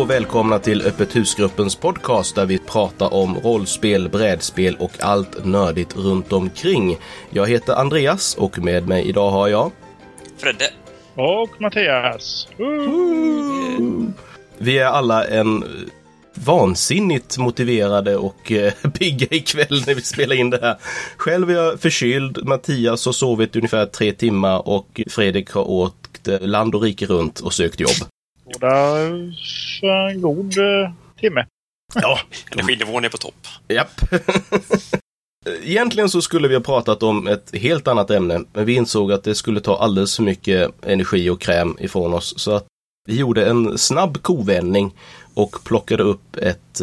Och välkomna till Öppet husgruppens podcast där vi pratar om rollspel, brädspel och allt nördigt runt omkring. Jag heter Andreas och med mig idag har jag Fredde. Och Mattias. Vi är alla en vansinnigt motiverade och eh, pigga ikväll när vi spelar in det här. Själv är jag förkyld, Mattias har sovit ungefär tre timmar och Fredrik har åkt eh, land och rike runt och sökt jobb. Båda för en god eh, timme. Ja, Energinivån är på topp. Japp. Egentligen så skulle vi ha pratat om ett helt annat ämne, men vi insåg att det skulle ta alldeles för mycket energi och kräm ifrån oss. Så att vi gjorde en snabb kovändning och plockade upp ett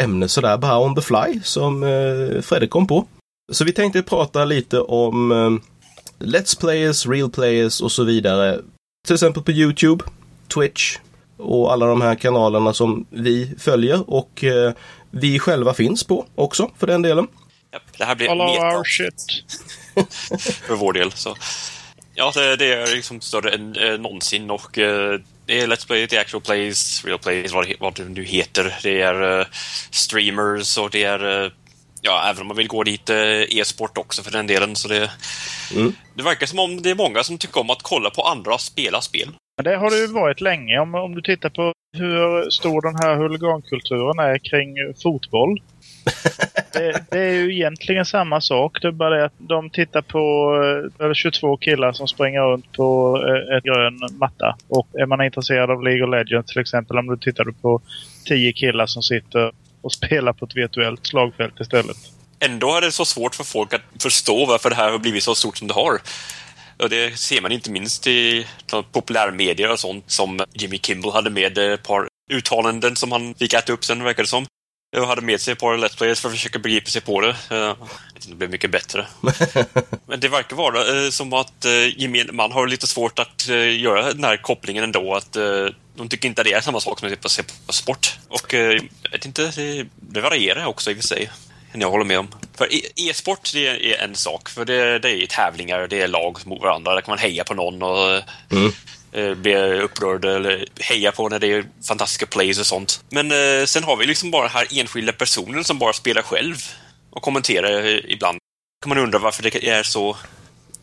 ämne sådär bara on the fly som eh, Fredrik kom på. Så vi tänkte prata lite om eh, Let's Players, Real Players och så vidare. Till exempel på Youtube, Twitch och alla de här kanalerna som vi följer och eh, vi själva finns på också för den delen. Ja, det här blir All meta our shit. för vår del. Så. Ja, det, det är liksom större än eh, någonsin och eh, det är Let's Play, det är Actual Plays, Real Plays, vad det, vad det nu heter. Det är eh, streamers och det är, eh, ja, även om man vill gå dit, eh, e-sport också för den delen. Så det, Mm. det verkar som om det är många som tycker om att kolla på andra spela spel. Men det har det ju varit länge. Om, om du tittar på hur stor den här huligankulturen är kring fotboll. det, det är ju egentligen samma sak. Det är bara det att de tittar på eh, eller 22 killar som springer runt på eh, ett grön matta. Och är man intresserad av League of Legends till exempel, om du tittar på 10 killar som sitter och spelar på ett virtuellt slagfält istället. Ändå är det så svårt för folk att förstå varför det här har blivit så stort som det har. Och det ser man inte minst i populärmedier och sånt som Jimmy Kimmel hade med ett par uttalanden som han fick äta upp sen, verkar det som. Och hade med sig ett par Let's Players för att försöka begripa sig på det. Jag vet Det blev mycket bättre. Men det verkar vara eh, som att eh, gemene man har lite svårt att eh, göra den här kopplingen ändå. Att de tycker inte att det är samma sak som att se på sport. Och jag vet inte, det varierar också i och för sig. Jag håller med om. För e- e-sport det är en sak, för det, det är tävlingar, det är lag mot varandra. Där kan man heja på någon och Mm. eh, bli upprörd eller heja på när det är fantastiska plays och sånt. Men eh, sen har vi liksom bara här enskilda personer som bara spelar själv och kommenterar eh, ibland. kan man undra varför det är så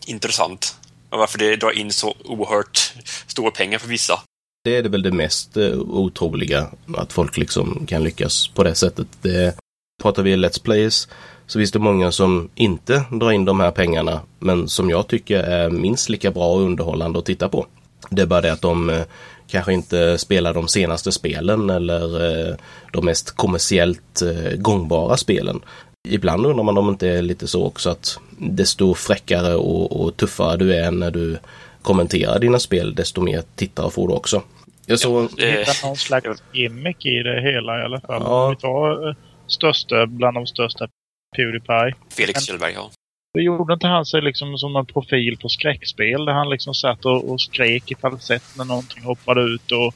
intressant och varför det drar in så oerhört stora pengar för vissa. Det är det väl det mest eh, otroliga, att folk liksom kan lyckas på det sättet. Det, pratar vi Let's Plays så finns det många som inte drar in de här pengarna, men som jag tycker är minst lika bra och underhållande att titta på. Det är bara det att de eh, kanske inte spelar de senaste spelen eller eh, de mest kommersiellt eh, gångbara spelen. Ibland undrar man om det inte är lite så också att desto fräckare och, och tuffare du är när du kommenterar dina spel, desto mer tittare får du också. Jag såg... Eh, hitta någon slags gimmick i det hela i alla fall. Ja. Om vi tar största, bland de största, Pewdiepie. Felix Kjellberg, ja. Det gjorde inte han sig liksom som en profil på skräckspel där han liksom satt och, och skrek i falsett när någonting hoppade ut och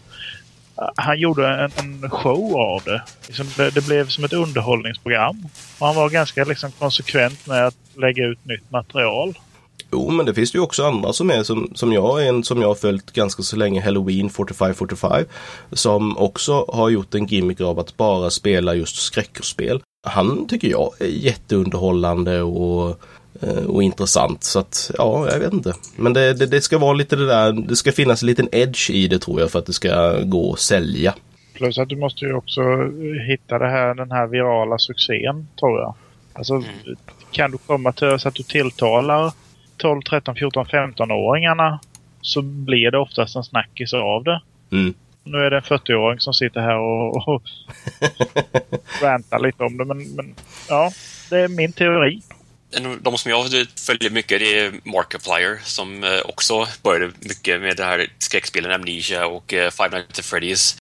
eh, han gjorde en, en show av det. Liksom det. Det blev som ett underhållningsprogram. Och han var ganska liksom konsekvent med att lägga ut nytt material. Jo, men det finns det ju också andra som är som, som jag en som jag har följt ganska så länge, Halloween 4545, som också har gjort en gimmick av att bara spela just skräckspel. Han tycker jag är jätteunderhållande och, eh, och intressant. Så att, ja, jag vet inte. Men det, det, det ska vara lite det där, det ska finnas en liten edge i det tror jag för att det ska gå att sälja. Plus att du måste ju också hitta det här, den här virala succén, tror jag. Alltså, kan du komma till så att du tilltalar 12, 13, 14, 15-åringarna så blir det oftast en snackis av det. Mm. Nu är det en 40-åring som sitter här och, och rantar lite om det, men, men ja, det är min teori. De som jag följer mycket det är Markiplier som eh, också började mycket med det här skräckspelen Amnesia och eh, Five Nights at Freddy's.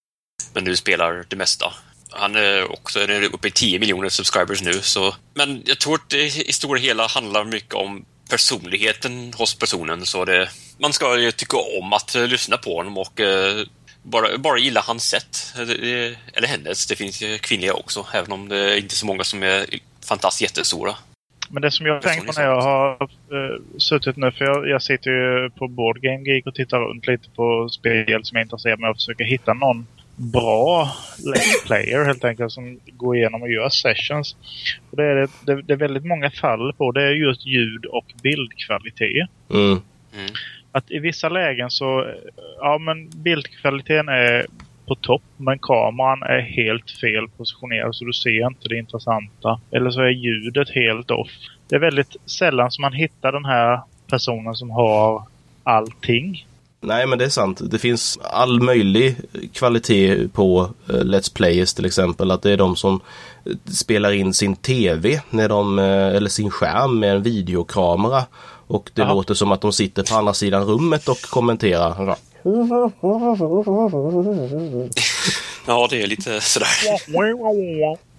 Men nu spelar det mesta. Han är också är uppe i 10 miljoner subscribers nu. Så. Men jag tror att det i stora hela handlar mycket om personligheten hos personen. Så det, man ska ju tycka om att eh, lyssna på honom och bara, bara gilla hans sätt. Eller hennes. Det finns ju kvinnliga också, även om det är inte så många som är fantastiskt jättestora. Men det som jag tänker på när jag har uh, suttit nu, för jag, jag sitter ju på Board Game Geek och tittar runt lite på spel som jag är intresserad av och försöker hitta någon bra Let's Player helt enkelt som går igenom och gör sessions. Och det, är det, det, det är väldigt många fall på. Det är just ljud och bildkvalitet. Mm. Mm. Att i vissa lägen så, ja men bildkvaliteten är på topp men kameran är helt fel positionerad så du ser inte det intressanta. Eller så är ljudet helt off. Det är väldigt sällan som man hittar den här personen som har allting. Nej men det är sant. Det finns all möjlig kvalitet på eh, Let's Players till exempel. Att det är de som eh, spelar in sin TV när de, eh, eller sin skärm med en videokamera. Och det Jaha. låter som att de sitter på andra sidan rummet och kommenterar. Ja, det är lite sådär.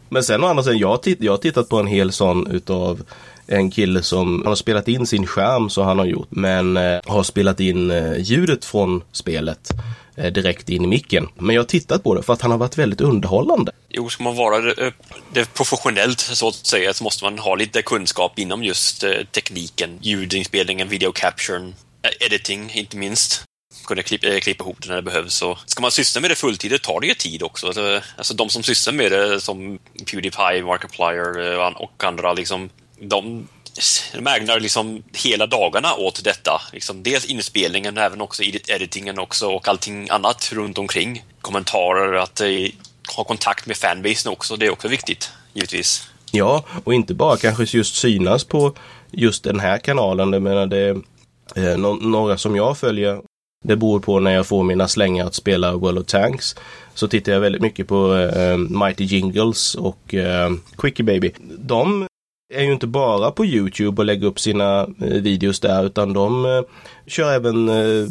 Men sen å andra sidan, jag har, titt- jag har tittat på en hel sån utav en kille som han har spelat in sin skärm så han har gjort men eh, har spelat in eh, ljudet från spelet Eh, direkt in i micken. Men jag har tittat på det för att han har varit väldigt underhållande. Jo, ska man vara det, eh, det professionellt så att säga så måste man ha lite kunskap inom just eh, tekniken, ljudinspelningen, video capturen, editing inte minst. Kunna klippa, klippa ihop det när det behövs. Så ska man syssla med det fulltid, det tar det ju tid också. Alltså, alltså de som sysslar med det som Pewdiepie, Markiplier och andra liksom, de de ägnar liksom hela dagarna åt detta. Liksom dels inspelningen, men även också edit- editingen också och allting annat runt omkring. Kommentarer, att eh, ha kontakt med fanbasen också, det är också viktigt, givetvis. Ja, och inte bara kanske just synas på just den här kanalen. Jag menar det eh, nå- några som jag följer. Det beror på när jag får mina slängar att spela World of Tanks. Så tittar jag väldigt mycket på eh, Mighty Jingles och eh, Quickie Baby. De är ju inte bara på Youtube och lägger upp sina eh, videos där utan de eh, kör även eh,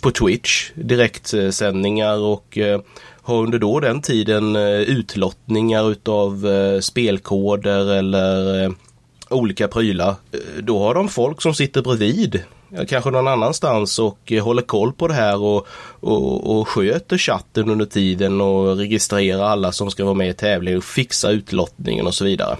på Twitch direktsändningar och har under då den tiden utlottningar utav spelkoder eller olika prylar. Då har de folk som sitter bredvid, kanske någon annanstans och håller koll på det här och, och, och sköter chatten under tiden och registrerar alla som ska vara med i tävlingen och fixa utlottningen och så vidare.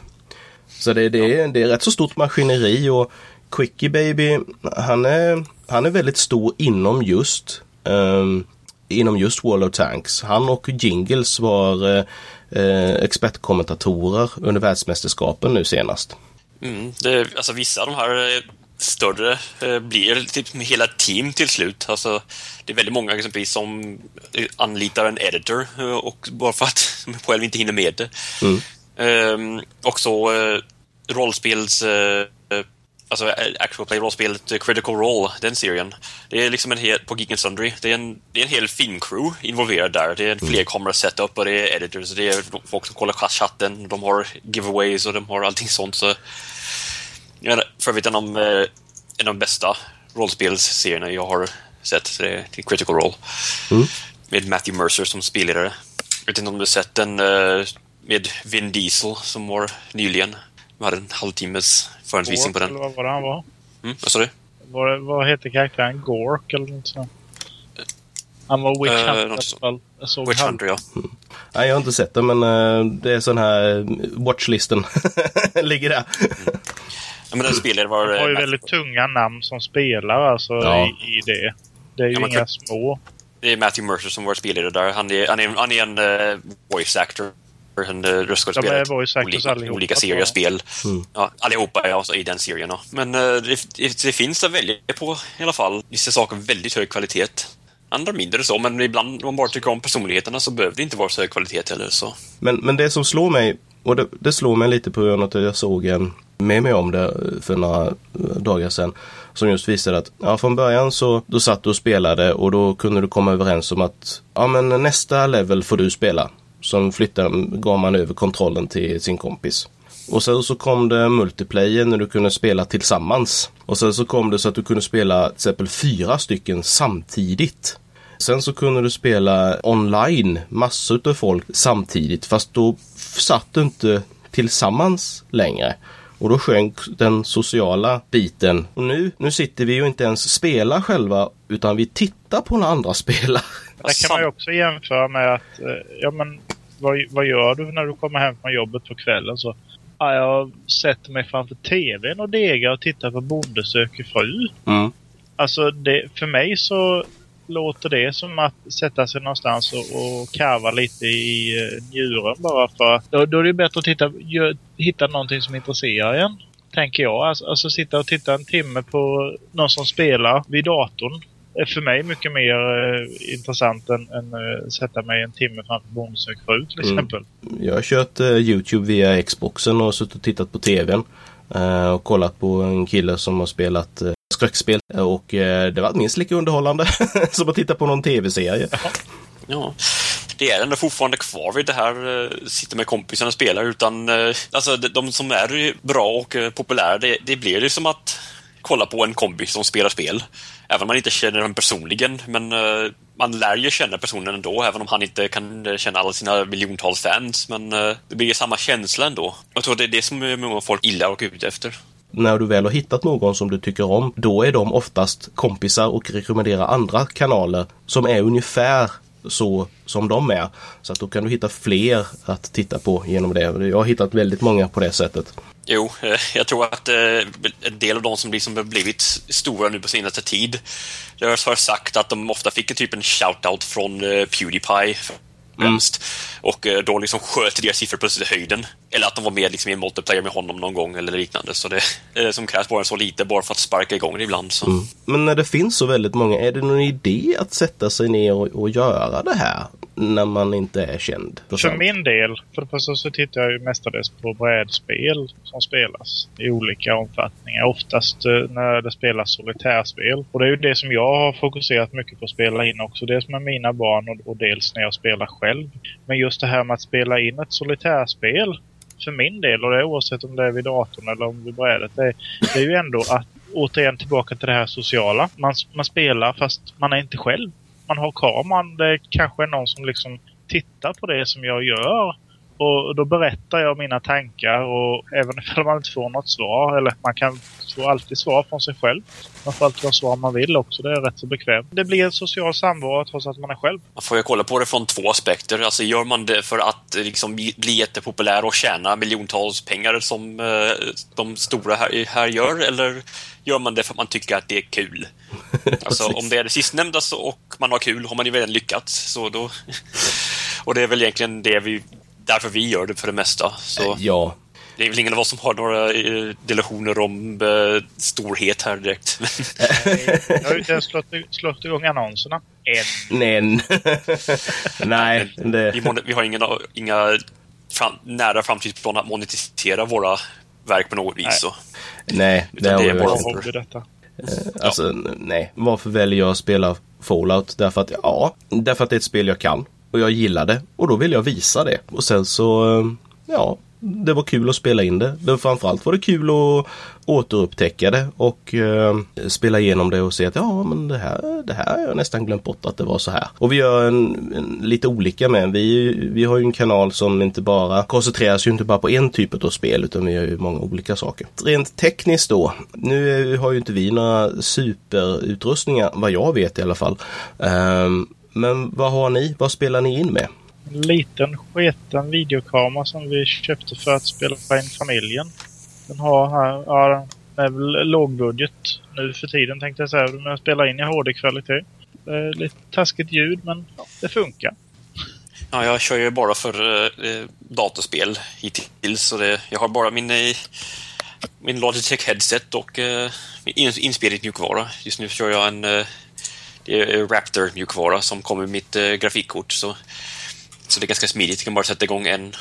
Så det, det, är, det är rätt så stort maskineri och Quickie Baby, han är, han är väldigt stor inom just ehm, inom just World of Tanks. Han och Jingles var eh, eh, expertkommentatorer under världsmästerskapen nu senast. Mm, det, alltså vissa av de här eh, större eh, blir typ hela team till slut. Alltså, det är väldigt många exempelvis som anlitar en editor och bara för att de själv inte hinner med det. Mm. Ehm, också eh, rollspels... Eh, alltså eh, actual play rollspelet eh, Critical Role, den serien. Det är liksom en hel, på Geek and Sundry, det är en, det är en hel filmcrew involverad där. Det är en flerkamera setup och det är editors, det är folk som kollar chatten, de har giveaways och de har allting sånt. Så för övrigt en av, eh, en av de bästa rollspelsserierna jag har sett. så Det är Critical Role. Mm. Med Matthew Mercer som spelledare. Jag vet inte om du har sett den med Vin Diesel som var nyligen. Vi hade en halvtimmes förhandsvisning på den. eller vad var det han var? Mm, vad sa du? Var vad heter karaktären? Gork eller något sånt? Han var Witch Eh, Hunter i alla fall. Witch. Hunter, ja. Nej, jag har inte sett det men eh, det är sån här eh, watchlisten ligger där. ja men den spelaren var... De har ju väldigt tunga namn som spelar alltså Ja. i, i det. Det är ju Ja, inga små. Det är Matthew Mercer som var spelledare där. Han är, han är, han är en eh, voice actor. Röstskådespelare. actors olika, serier spel. Mm. Ja, allihopa ja, alltså, i den serien. Ja. Men eh, det, det, finns att välja på i alla fall. Vissa saker väldigt hög kvalitet. Andra mindre så, men ibland om man bara tycker om personligheterna så behöver det inte vara så hög kvalitet heller. Så. Men, men det som slår mig, och det, det slår mig lite på grund av att jag såg en med mig om det för några dagar sedan. Som just visade att ja, från början så då satt du och spelade och då kunde du komma överens om att ja, men nästa level får du spela. Som flyttade, gav man över kontrollen till sin kompis. Och sen så kom det multiplayer när du kunde spela tillsammans. Och sen så kom det så att du kunde spela till exempel fyra stycken samtidigt. Sen så kunde du spela online, massor av folk samtidigt fast då satt du inte tillsammans längre. Och då sjönk den sociala biten. Och nu, nu sitter vi ju inte ens spela själva utan vi tittar på när andra spelar. Det kan man ju också jämföra med att, eh, ja men vad, vad gör du när du kommer hem från jobbet på kvällen? Så, ja, jag sätter mig framför TVn och degar och tittar på Bonde söker fru. Mm. Alltså det, för mig så låter det som att sätta sig någonstans och, och karva lite i uh, njuren bara för att då, då är det bättre att titta, gör, hitta någonting som intresserar en. Tänker jag. Alltså, alltså sitta och titta en timme på någon som spelar vid datorn är för mig mycket mer eh, intressant än, än eh, sätta mig en timme framför Bondsök fru till mm. exempel. Mm. Jag har kört eh, Youtube via Xboxen och suttit och tittat på TVn. Eh, och kollat på en kille som har spelat eh, skräckspel och eh, det var minst lika underhållande som att titta på någon tv-serie. Ja. Det är ändå fortfarande kvar vid det här sitta med kompisarna och spela utan alltså de, som är bra och populära det, det blir ju som att kolla på en kompis som spelar spel. Även om man inte känner den personligen, men uh, man lär ju känna personen ändå, även om han inte kan eh, känna alla sina miljontals fans. Men uh, det blir samma känsla ändå. Jag tror det är det som många folk gillar och är ute efter när du väl har hittat någon som du tycker om, då är de oftast kompisar och rekommenderar andra kanaler som är ungefär så som de är. Så att då kan du hitta fler att titta på genom det. Jag har hittat väldigt många på det sättet. Jo, eh, jag tror att eh, en del av de som liksom blivit stora nu på senaste tid har sagt att de ofta fick en typ en shout-out från eh, Pewdiepie Mm. Och då liksom sköt deras siffror plötsligt i höjden. Eller att de var med liksom, i en multiplayer med honom någon gång eller liknande. Så det eh, som krävs bara så lite bara för att sparka igång det ibland. Så. Mm. Men när det finns så väldigt många, är det någon idé att sätta sig ner och, och göra det här? när man inte är känd? För min del, för det första så tittar jag ju mestadels på brädspel som spelas i olika omfattningar. Oftast eh, när det spelas solitärspel. Och det är ju det som jag har fokuserat mycket på att spela in också. Dels med mina barn och, och dels när jag spelar själv. Men just det här med att spela in ett solitärspel för min del, och det är oavsett om det är vid datorn eller om vid brädet, det, det är ju ändå att återigen tillbaka till det här sociala. Man, man spelar fast man är inte själv man har kameran. Det kanske är någon som liksom tittar på det som jag gör. Och då berättar jag mina tankar och även om man inte får något svar, eller man kan få alltid svar från sig själv. Man får alltid ha svar man vill också, det är rätt så bekvämt. Det blir en social samvaro trots att man är själv. Man får ju kolla på det från två aspekter. Alltså gör man det för att liksom bli jättepopulär och tjäna miljontals pengar som eh, de stora här, här gör, eller gör man det för att man tycker att det är kul? Alltså om det är det sistnämnda så, och man har kul har man ju redan lyckats. Så då, och det är väl egentligen det vi, därför vi gör det för det mesta. Så. Ja, det är väl ingen av oss som har några eh, delationer om uh, storhet här direkt. jag har ju inte ens slått, slått igång annonserna. Än. Nej. Nej. Det... Vi, vi, har inga, inga fram, nära framtidsplaner att monetisera våra verk på något vis. Nej, så. nej det, det är bara hobby detta. Alltså, ja. nej. Varför väljer jag att spela Fallout? Därför att, ja, därför att det är ett spel jag kan. Och jag gillar det. Och då vill jag visa det. Och sen så, eh, ja, det var kul att spela in det. Men framförallt var det kul att återupptäcka det och eh, spela igenom det och se att ja men det här, det här har jag nästan glömt bort att det var så här. Och vi gör en, en, lite olika med. Vi, vi har ju en kanal som inte bara koncentrerar sig inte bara på en typ av spel utan vi gör ju många olika saker. Rent tekniskt då. Nu har ju inte vi några superutrustningar vad jag vet i alla fall. Um, men vad har ni? Vad spelar ni in med? En liten sketen videokamera som vi köpte för att spela in familjen. Den har här, ja, den är väl lågbudget nu för tiden tänkte jag säga. Men jag spelar in i HD-kvalitet. Lite taskigt ljud men ja, det funkar. Ja, jag kör ju bara för eh, datorspel hittills. Så det, jag har bara min, eh, min Logitech headset och eh, inspelad mjukvara. Just nu kör jag en eh, det är Raptor mjukvara som kommer med mitt eh, grafikkort. Så så det är ganska smidigt. Du kan bara sätta igång en,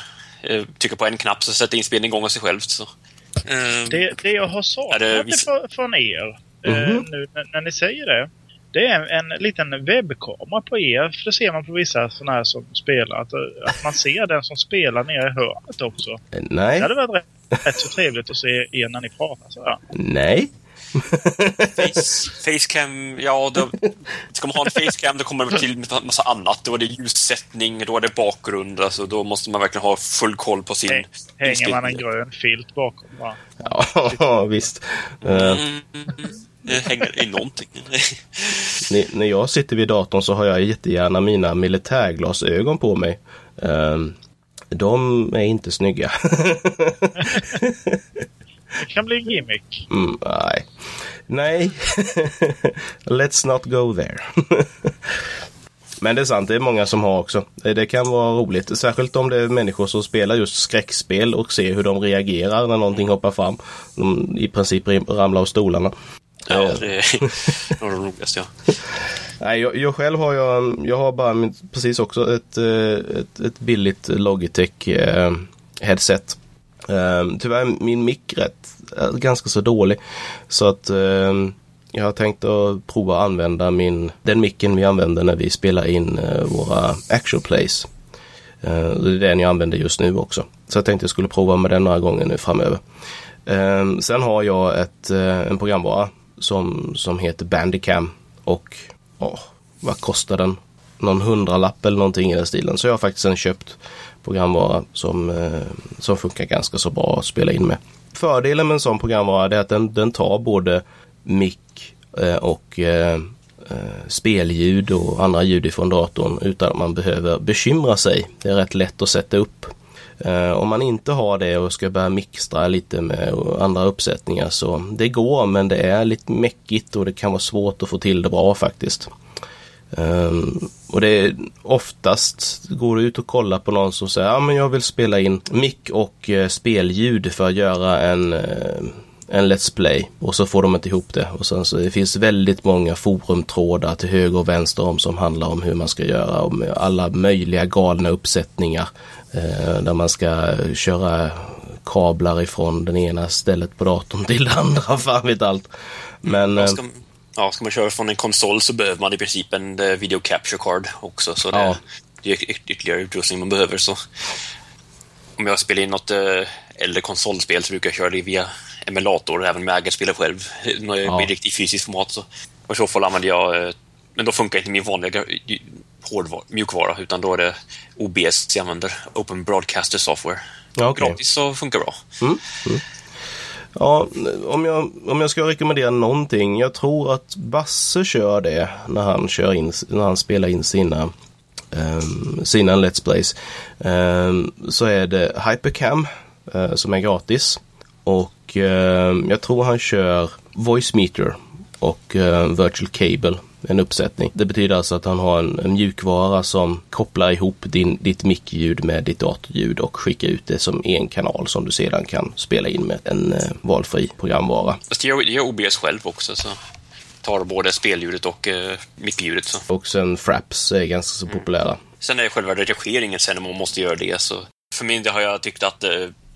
eh, trycka på en knapp så sätter inspelningen igång av sig själv. Så. Um, det, det jag har saknat det från er mm -hmm. nu när, när, ni säger det. Det är en, en liten webbkamera på er. För det ser man på vissa sådana här som spelar. Att, att man ser den som spelar nere i hörnet också. Nej. Det hade varit rätt, rätt så trevligt att se er när ni pratar. Så, ja. Nej. Face, facecam, ja, då, ska man ha en facecam då kommer det till med en massa annat. Då är det ljussättning, då är det bakgrund. Alltså, då måste man verkligen ha full koll på sin... Hänger man en grön filt bakom va? Ja, visst. Mm, det hänger i någonting. när jag sitter vid datorn så har jag jättegärna mina militärglasögon på mig. Um, de är inte snygga. Det kan bli en gimmick. Mm, nej. Nej. Let's not go there. Men det är sant, det är många som har också. Det kan vara roligt, särskilt om det är människor som spelar just skräckspel och ser hur de reagerar när någonting hoppar fram. De i princip ramlar av stolarna. Ja, det är nog det roligaste. Ja. Nej, jag, jag, själv har jag, jag har bara precis också ett, eh, ett, ett billigt Logitech eh, headset. Eh, tyvärr min mick rätt, är ganska så dålig. Så att eh, jag har tänkt att prova att använda min, den micken vi använder när vi spelar in uh, våra actual plays. Uh, det är den jag använder just nu också. Så jag tänkte jag skulle prova med den några gånger nu framöver. Eh, sen har jag ett, uh, en programvara som, som heter Bandicam och oh, vad kostar den? Någon hundralapp eller någonting i den stilen. Så jag har faktiskt en köpt programvara som, eh, som funkar ganska så bra att spela in med. Fördelen med en sån programvara är att den, den tar både mick eh, och eh, eh spelljud och andra ljud ifrån datorn utan att man behöver bekymra sig. Det är rätt lätt att sätta upp. Eh, om man inte har det och ska börja mixtra lite med andra uppsättningar så det går men det är lite mäckigt och det kan vara svårt att få till det bra faktiskt. Um, och det är oftast går du ut och kollar på någon som säger ja men jag vill spela in mick och uh, spelljud för att göra en uh, en Let's Play och så får de inte ihop det. Och sen så det finns väldigt många forumtrådar till höger och vänster om som handlar om hur man ska göra med alla möjliga galna uppsättningar. Eh, där man ska köra kablar ifrån det ena stället på datorn till det andra, fan vet allt. Men... Ja, ska, ja, ska man köra från en konsol så behöver man i princip en eh, video capture card också. Så det, ja. det är ytterligare utrustning man behöver. Så om jag spelar in något äh, äldre konsolspel så brukar jag köra det via emulator, även med ägarspelare själv. När jag ja. riktigt fysiskt format så. Och i så fall använder jag, eh, men då funkar inte min vanliga hårdvara, mjukvara, utan då är det OBS jag använder, Open Broadcaster Software. Ja, okay. Gratis så funkar bra. Mm. Mm. Ja, om jag, om jag ska rekommendera någonting. Jag tror att Basse kör det när han, kör in, när han spelar in sina, um, sina Let's Plays. Um, så är det Hypercam uh, som är gratis. Och uh, jag tror han kör Voice Meter och uh, Virtual Cable en uppsättning. Det betyder alltså att han har en, en mjukvara som kopplar ihop din, ditt mickljud med ditt datorljud och skickar ut det som en kanal som du sedan kan spela in med en eh, valfri programvara. Fast det gör, OBS själv också så tar både spelljudet och eh, mickljudet. Så. Och sen Fraps är ganska så mm. populära. Sen är det själva redigeringen sen om man måste göra det så för min del har jag tyckt att eh,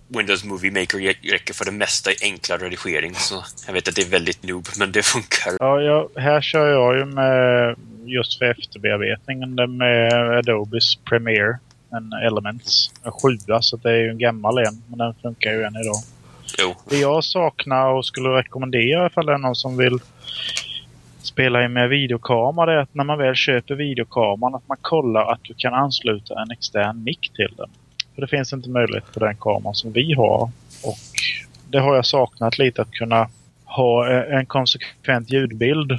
Windows Movie Maker räcker för det mesta i enklare redigering. Så jag vet att det är väldigt noob, men det funkar. Ja, jag, här kör jag ju med just för efterbearbetningen med Adobes Premiere. En Elements. En sjua, så det är ju en gammal en. Men den funkar ju än idag. Jo. Det jag saknar och skulle rekommendera ifall det är någon som vill spela in med videokamera är att när man väl köper videokameran att man kollar att du kan ansluta en extern mick till den. För det finns inte möjlighet på den kameran som vi har. Och det har jag saknat lite att kunna ha en konsekvent ljudbild.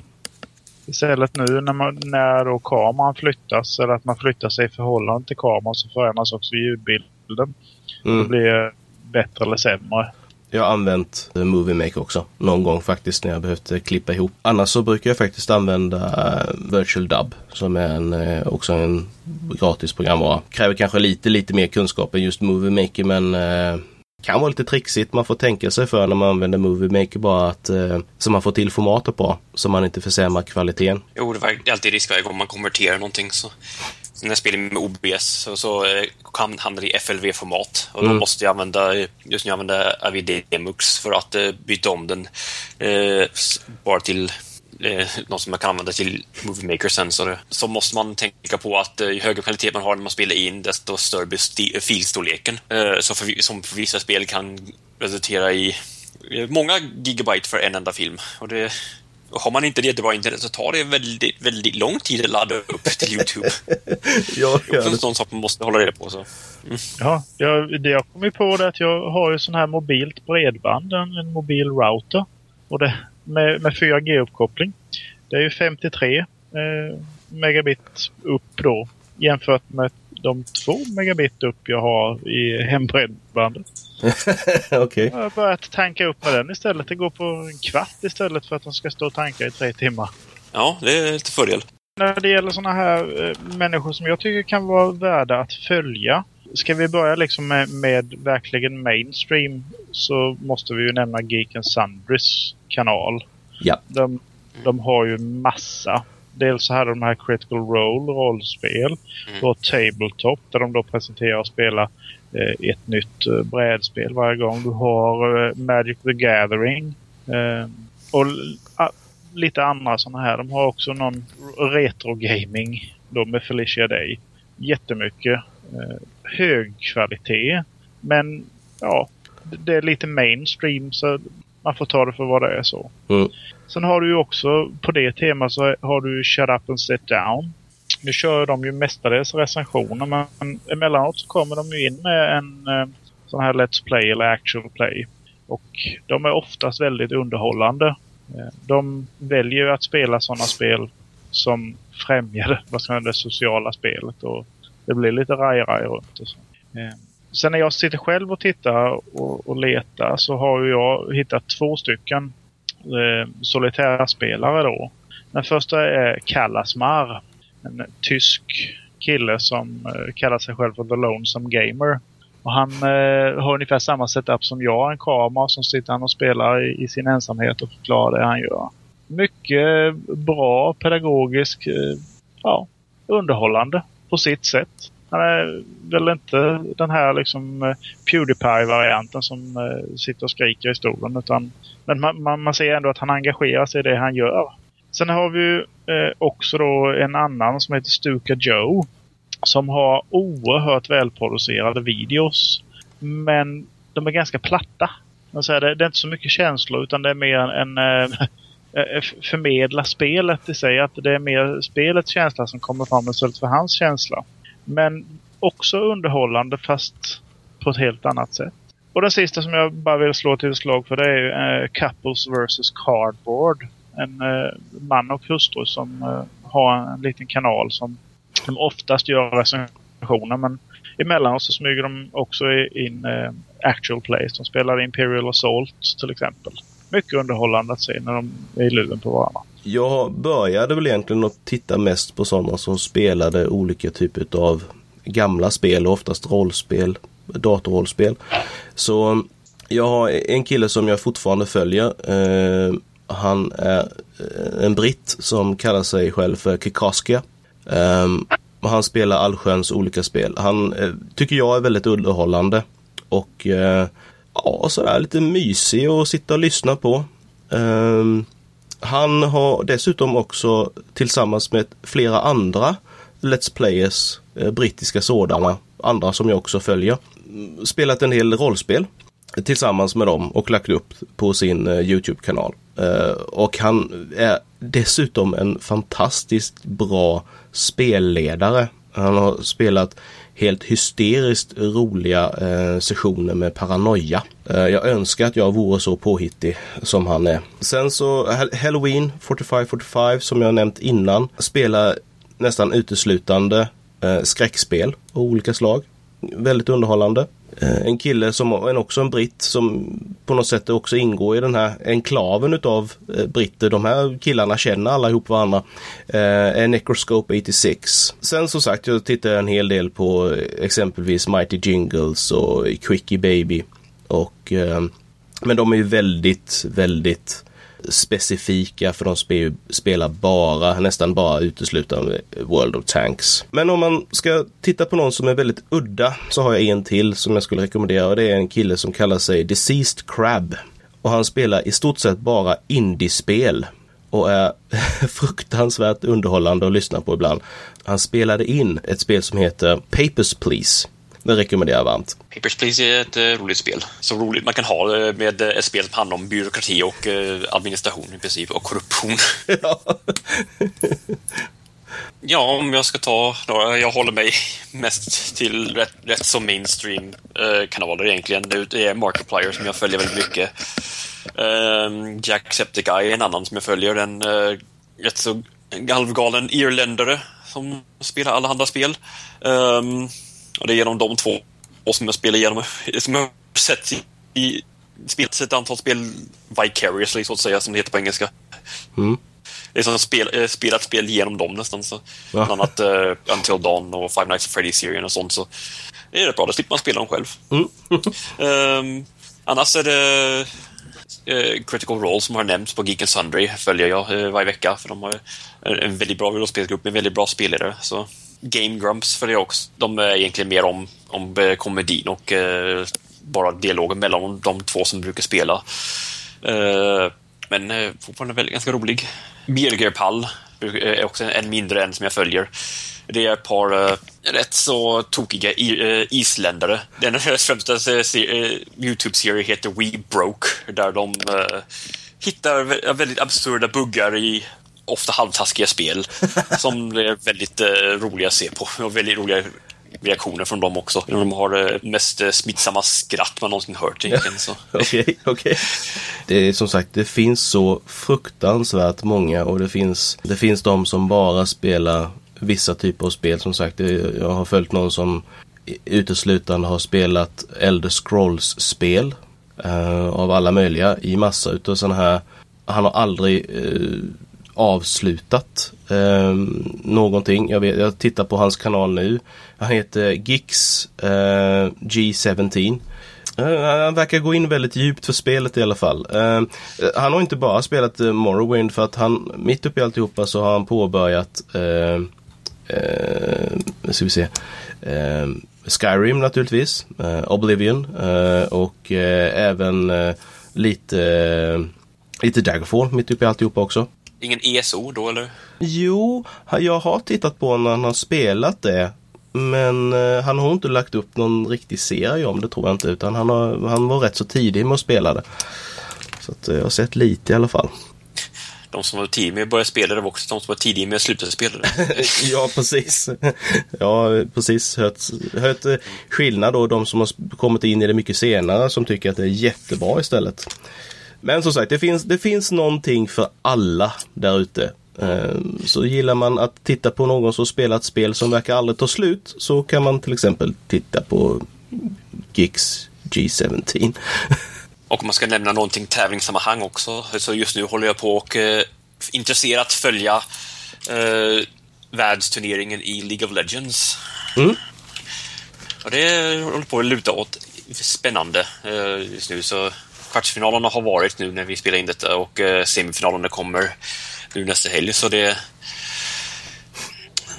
Istället nu när, man, när kameran flyttas eller att man flyttar sig i förhållande till kameran så förändras också ljudbilden. Mm. Det blir bättre eller sämre. Jag har använt Movie Maker också någon gång faktiskt när jag behövt eh, klippa ihop. Annars så brukar jag faktiskt använda eh, Virtual Dub som är en, eh, också en gratis programvara. Kräver kanske lite, lite mer kunskap än just Movie Maker men kan vara lite trixigt. Man får tänka sig för när man använder Movie Maker bara att eh, så man får till formatet bra så man inte försämrar kvaliteten. Jo, det är alltid risk varje gång man konverterar någonting så när jag spelar med OBS så, så eh, hamnar det i FLV-format. Och då mm. måste jag använda, just nu använder jag AVD-mux för att uh, byta om den uh, bara till uh, något som man kan använda till Movie Maker sen. Så, måste man tänka på att uh, ju högre kvalitet man har när man spelar in, desto större blir filstorleken. Uh, så för, som för vissa spel kan resultera i många gigabyte för en enda film. Och det har man inte det jättebra internet så tar det väldigt, väldigt lång tid att ladda upp till Youtube. ja, det är också en sån sak man måste hålla reda på. Så. Mm. Ja, jag, det jag kommit på är att jag har ju sån här mobilt bredband, en, en mobil router. Och det, med, med 4G-uppkoppling. Det är ju 53 eh, megabit upp då jämfört med de två megabit upp jag har i hembredbandet. Okej. Okay. Jag har börjat tanka upp med den istället. Det går på en kvart istället för att den ska stå och tanka i tre timmar. Ja, det är lite fördel. När det gäller sådana här eh, människor som jag tycker kan vara värda att följa. Ska vi börja liksom med, med verkligen mainstream så måste vi ju nämna Geek Sundrys kanal. Ja. De, de har ju massa. Dels så hade de här Critical Role rollspel. Mm. Har Tabletop där de då presenterar och spelar eh, ett nytt eh, brädspel varje gång. Du har eh, Magic the Gathering. Eh, och lite andra sådana här. De har också någon retro gaming då med Felicia Day. Jättemycket. Eh, hög kvalitet. Men ja, det är lite mainstream så man får ta det för vad det är så. Mm. Sen har du ju också på det temat så har du Shut Up and Sit Down. Nu kör de ju mestadels recensioner men emellanåt så kommer de ju in med en eh, sån här Let's Play eller Actual Play. Och de är oftast väldigt underhållande. Eh, de väljer att spela sådana spel som främjar vad ska man, det sociala spelet och det blir lite raj-raj runt och så. Sen när jag sitter själv och tittar och, och letar så har jag hittat två stycken eh, solitära spelare då. Den första är Kallasmar. En tysk kille som eh, kallar sig själv för The Lonesome Gamer. Och han eh, har ungefär samma setup som jag. En kamera som sitter han och spelar i, i, sin ensamhet och förklarar det han gör. Mycket bra, pedagogisk, eh, ja, underhållande på sitt sätt. Han är väl inte den här liksom eh, Pewdiepie-varianten som eh, sitter och skriker i stolen. Utan, men man, man, man, ser ändå att han engagerar sig i det han gör. Sen har vi eh, också då en annan som heter Stuka Joe. Som har oerhört välproducerade videos. Men de är ganska platta. Säga, det, det, är inte så mycket känslor utan det är mer en, en eh, eh, förmedla spelet i sig. Att det är mer spelets känsla som kommer fram istället för hans känsla. Men också underhållande fast på ett helt annat sätt. Och den sista som jag bara vill slå till slag för det är eh, Couples vs Cardboard. En eh, man och hustru som eh, har en liten kanal som de oftast gör recensioner men emellanåt så smyger de också in eh, actual plays. De spelar Imperial Assault till exempel. Mycket underhållande att se när de är i luven på varandra. Jag började väl egentligen att titta mest på sådana som spelade olika typer av gamla spel och oftast rollspel, datorrollspel. Så jag har en kille som jag fortfarande följer. Eh, han är eh, en britt som kallar sig själv för Kikaskia. Eh, han spelar allsköns olika spel. Han eh, tycker jag är väldigt underhållande och eh, ja, sådär lite mysig att sitta och lyssna på. Ehm, han har dessutom också tillsammans med flera andra Let's Players, eh, brittiska sådana, andra som jag också följer, mm, spelat en del rollspel tillsammans med dem och lagt upp på sin eh, Youtube-kanal. Eh, och han är dessutom en fantastiskt bra spelledare. Han har spelat helt hysteriskt roliga eh, sessioner med paranoia. Eh, jag önskar att jag vore så påhittig som han är. Sen så Halloween 4545 som jag nämnt innan spelar nästan uteslutande eh, skräckspel av olika slag. Väldigt underhållande. Eh, en kille som är också en britt som på något sätt också ingår i den här enklaven utav eh, britter. De här killarna känner alla ihop varandra. Eh, Necroscope 86. Sen som sagt, jag tittar en hel del på eh, exempelvis Mighty Jingles och Quickie Baby. Och, men de är ju väldigt, väldigt specifika för de spe, spelar bara, nästan bara uteslutande eh, World of Tanks. Men om man ska titta på någon som är väldigt udda så har jag en till som jag skulle rekommendera och det är en kille som kallar sig Deceased Crab. Och han spelar i stort sett bara indiespel och är fruktansvärt underhållande att lyssna på ibland. Han spelade in ett spel som heter Papers Please det rekommenderar jag varmt. Papers, Please är ett uh, roligt spel. Så roligt man kan ha det med ett spel som handlar om byråkrati och administration i princip och korruption. Ja. ja, om jag ska ta några. Jag håller mig mest till rätt, rätt som mainstream uh, kanaler egentligen. Det är Markiplier som jag följer väldigt mycket. Uh, Jacksepticeye är en annan som jag följer. En uh, rätt så halvgalen irländare som spelar alla andra spel. Um, och det är genom de två som jag spelar igenom, som jag sett i, i spelat ett antal spel vicariously så att säga, som det heter på engelska. Mm. Det är som spel, äh, spelat spel genom dem nästan. Så. Bland annat uh, Until Dawn och Five Nights at Freddy's-serien och sånt. Så det är rätt bra, då slipper man spela dem själv. Mm. um, annars är det uh, Critical Role som har nämnts på Geek and Sundry följer jag uh, varje vecka för de har en väldigt bra rollspelsgrupp med väldigt bra spelare. Så Game Grumps för det också. De är egentligen mer om, om eh, komedin och eh, bara dialogen mellan de två som brukar spela. Eh, men fortfarande väldigt, ganska rolig. Birger Pall är också en mindre än som jag följer. Det är ett par uh, rätt så tokiga uh, isländare. Den främsta uh, Youtube-serie heter We Broke där de hittar väldigt absurda buggar i ofta halvtaskiga spel som är väldigt roliga att se på och väldigt roliga reaktioner från dem också. De har det mest smittsamma skratt man någonsin hört egentligen. Okej, okej. Okay, okay. Det är som sagt, det finns så fruktansvärt många och det finns, det finns de som bara spelar vissa typer av spel. Som sagt, jag har följt någon som uteslutande har spelat Elder Scrolls-spel uh, av alla möjliga i massa utav sådana här. Han har aldrig uh, avslutat eh, någonting. Jag, vet, jag tittar på hans kanal nu. Han heter Gix eh, G17. Eh, han verkar gå in väldigt djupt för spelet i alla fall. Uh, han har inte bara spelat uh, Morrowind för att han mitt uppe i alltihopa så har han påbörjat uh, eh, ska vi se, eh, Skyrim naturligtvis, eh, Oblivion eh, och eh, även eh, lite, lite Daggerfall mitt uppe i alltihopa också. Ingen ESO då eller? Jo, jag har tittat på när han har spelat det. Men eh, han har inte lagt upp någon riktig serie om det tror jag inte utan han, har, han var rätt så tidig med att spela det. Så att, jag har sett lite i alla fall de som var tidiga med att börja spela det var också de som var tidiga med att sluta spela det. ja, precis. Ja, precis. Hört, hört eh, skillnad då, de som har kommit in i det mycket senare som tycker att det är jättebra istället. Men som sagt, det finns, det finns någonting för alla där ute. Ehm, så gillar man att titta på någon som spelar ett spel som verkar aldrig ta slut så kan man till exempel titta på Gix G17. Och om man ska nämna någonting tävlingssammanhang också, så just nu håller jag på och eh, intresserat följa eh, världsturneringen i League of Legends. Mm. Och det håller på att luta åt spännande eh, just nu. Så kvartsfinalerna har varit nu när vi spelar in detta och eh, semifinalerna kommer nu nästa helg. Så det,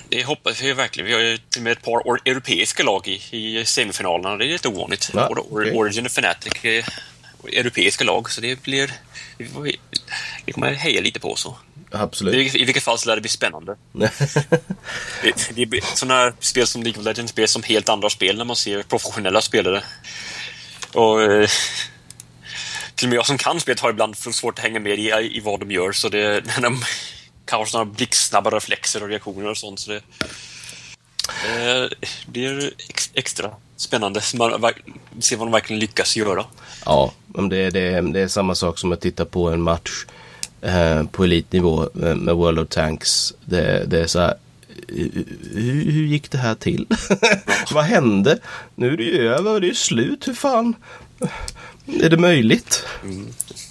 det hoppas jag verkligen. Vi har ju till och med ett par europeiska lag i, i semifinalerna. Det är lite ovanligt. Ja, okay. Origin och Fnatic europeiska lag, så det blir... Vi kommer heja lite på så. Absolut. I, i vilket fall så lär det bli spännande. det, det blir sådana spel som League of Legends blir som helt andra spel när man ser professionella spelare. Och eh, till och med jag som kan spelet har ibland svårt att hänga med i, i vad de gör, så det... När de har sådana blixtsnabba reflexer och reaktioner och sånt, så det... Eh, det blir ex, extra spännande. Man se vad de verkligen lyckas göra. Ja, det, det, det är samma sak som att titta på en match eh, på elitnivå med World of Tanks. Det, det är så här, hur, hur gick det här till? vad hände? Nu är det ju över, det är slut, hur fan? Är det möjligt? Mm.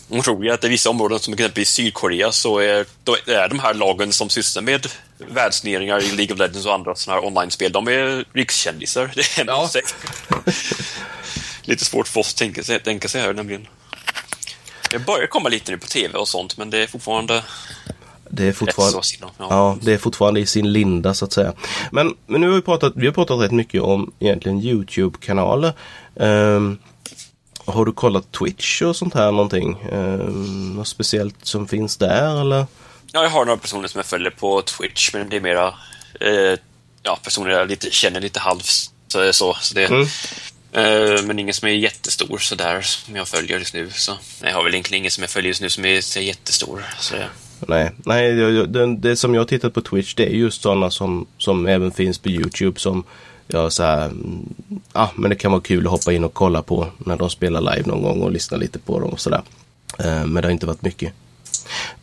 Man tror ju att i vissa områden, som exempelvis Sydkorea, så är, då är de här lagen som sysslar med världsneringar i League of Legends och andra sådana här online-spel, de är rikskändisar. Det är ja. lite svårt för oss att tänka sig, tänka sig här nämligen. Det börjar komma lite nu på tv och sånt, men det är fortfarande det är, fortfarande, ja. ja. det är fortfarande i sin linda så att säga. Men, men nu har vi pratat, vi har pratat rätt mycket om egentligen Youtube-kanaler. Um, har du kollat Twitch och sånt här någonting? Um, något speciellt som finns där eller? Ja, jag har några personer som jag följer på Twitch men det är mera eh, ja, personer jag lite, känner lite halvt så, så, så det, mm. eh, Men ingen som är jättestor sådär som jag följer just nu. Så jag har väl egentligen ingen som jag följer just nu som är så jättestor. Så det. Nej, nej det, det, som jag tittat på Twitch det är just sådana som, som även finns på Youtube som jag så här, ja men det kan vara kul att hoppa in och kolla på när de spelar live någon gång och lyssna lite på dem och sådär. Eh, men det har inte varit mycket.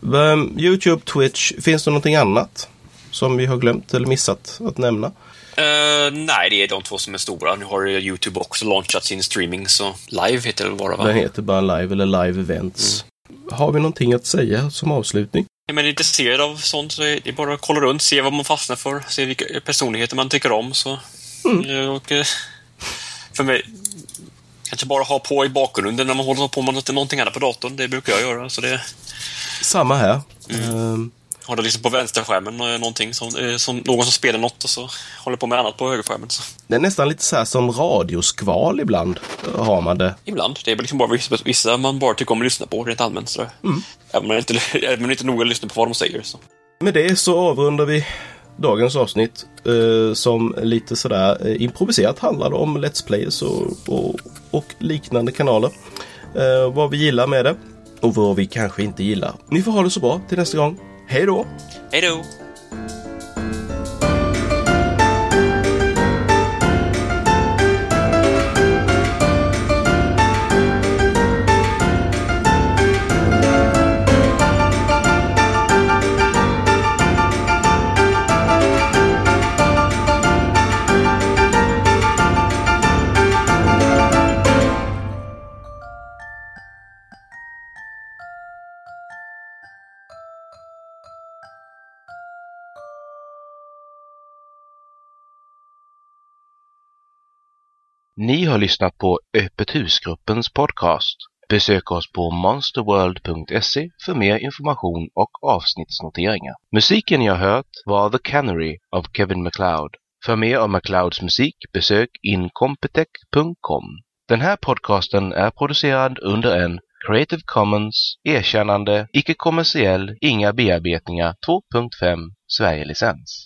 Um, Youtube, Twitch, finns det någonting annat som vi har glömt eller missat att nämna? Uh, nej, det är de två som är stora. Nu har Youtube också launchat sin streaming, så live heter det bara va? Den heter bara live eller live events. Mm. Har vi någonting att säga som avslutning? Är man intresserad av sånt så är det bara att kolla runt, se vad man fastnar för, se vilka personligheter man tycker om. Så. Mm. Och, för mig, kanske bara ha på i bakgrunden när man håller på med någonting annat på datorn. Det brukar jag göra. Så det... Samma här. Mm. Um... Har det liksom på vänsterskärmen någonting som, eh, som någon som spelar något och så håller på med annat på högerskärmen. Så. Det är nästan lite så här som radioskval ibland. Har man det. Ibland. Det är liksom bara vissa, vissa man bara tycker om att lyssna på rent allmänt. Så. Mm. Även om man inte, även inte noga lyssnar på vad de säger. Så. Med det så avrundar vi dagens avsnitt eh, som lite sådär eh, improviserat handlade om Let's Players och, och, och liknande kanaler. Eh, vad vi gillar med det och vad vi kanske inte gillar. Ni får ha det så bra till nästa gång. Hej då! Hej då! Ni har lyssnat på Öppet husgruppens podcast. Besök oss på monsterworld.se för mer information och avsnittsnoteringar. Musiken ni har hört var The Canary av Kevin MacLeod. För mer om MacLeods musik besök incompetech.com. Den här podcasten är producerad under en Creative Commons erkännande, icke-kommersiell, inga bearbetningar 2.5 Sverige-licens.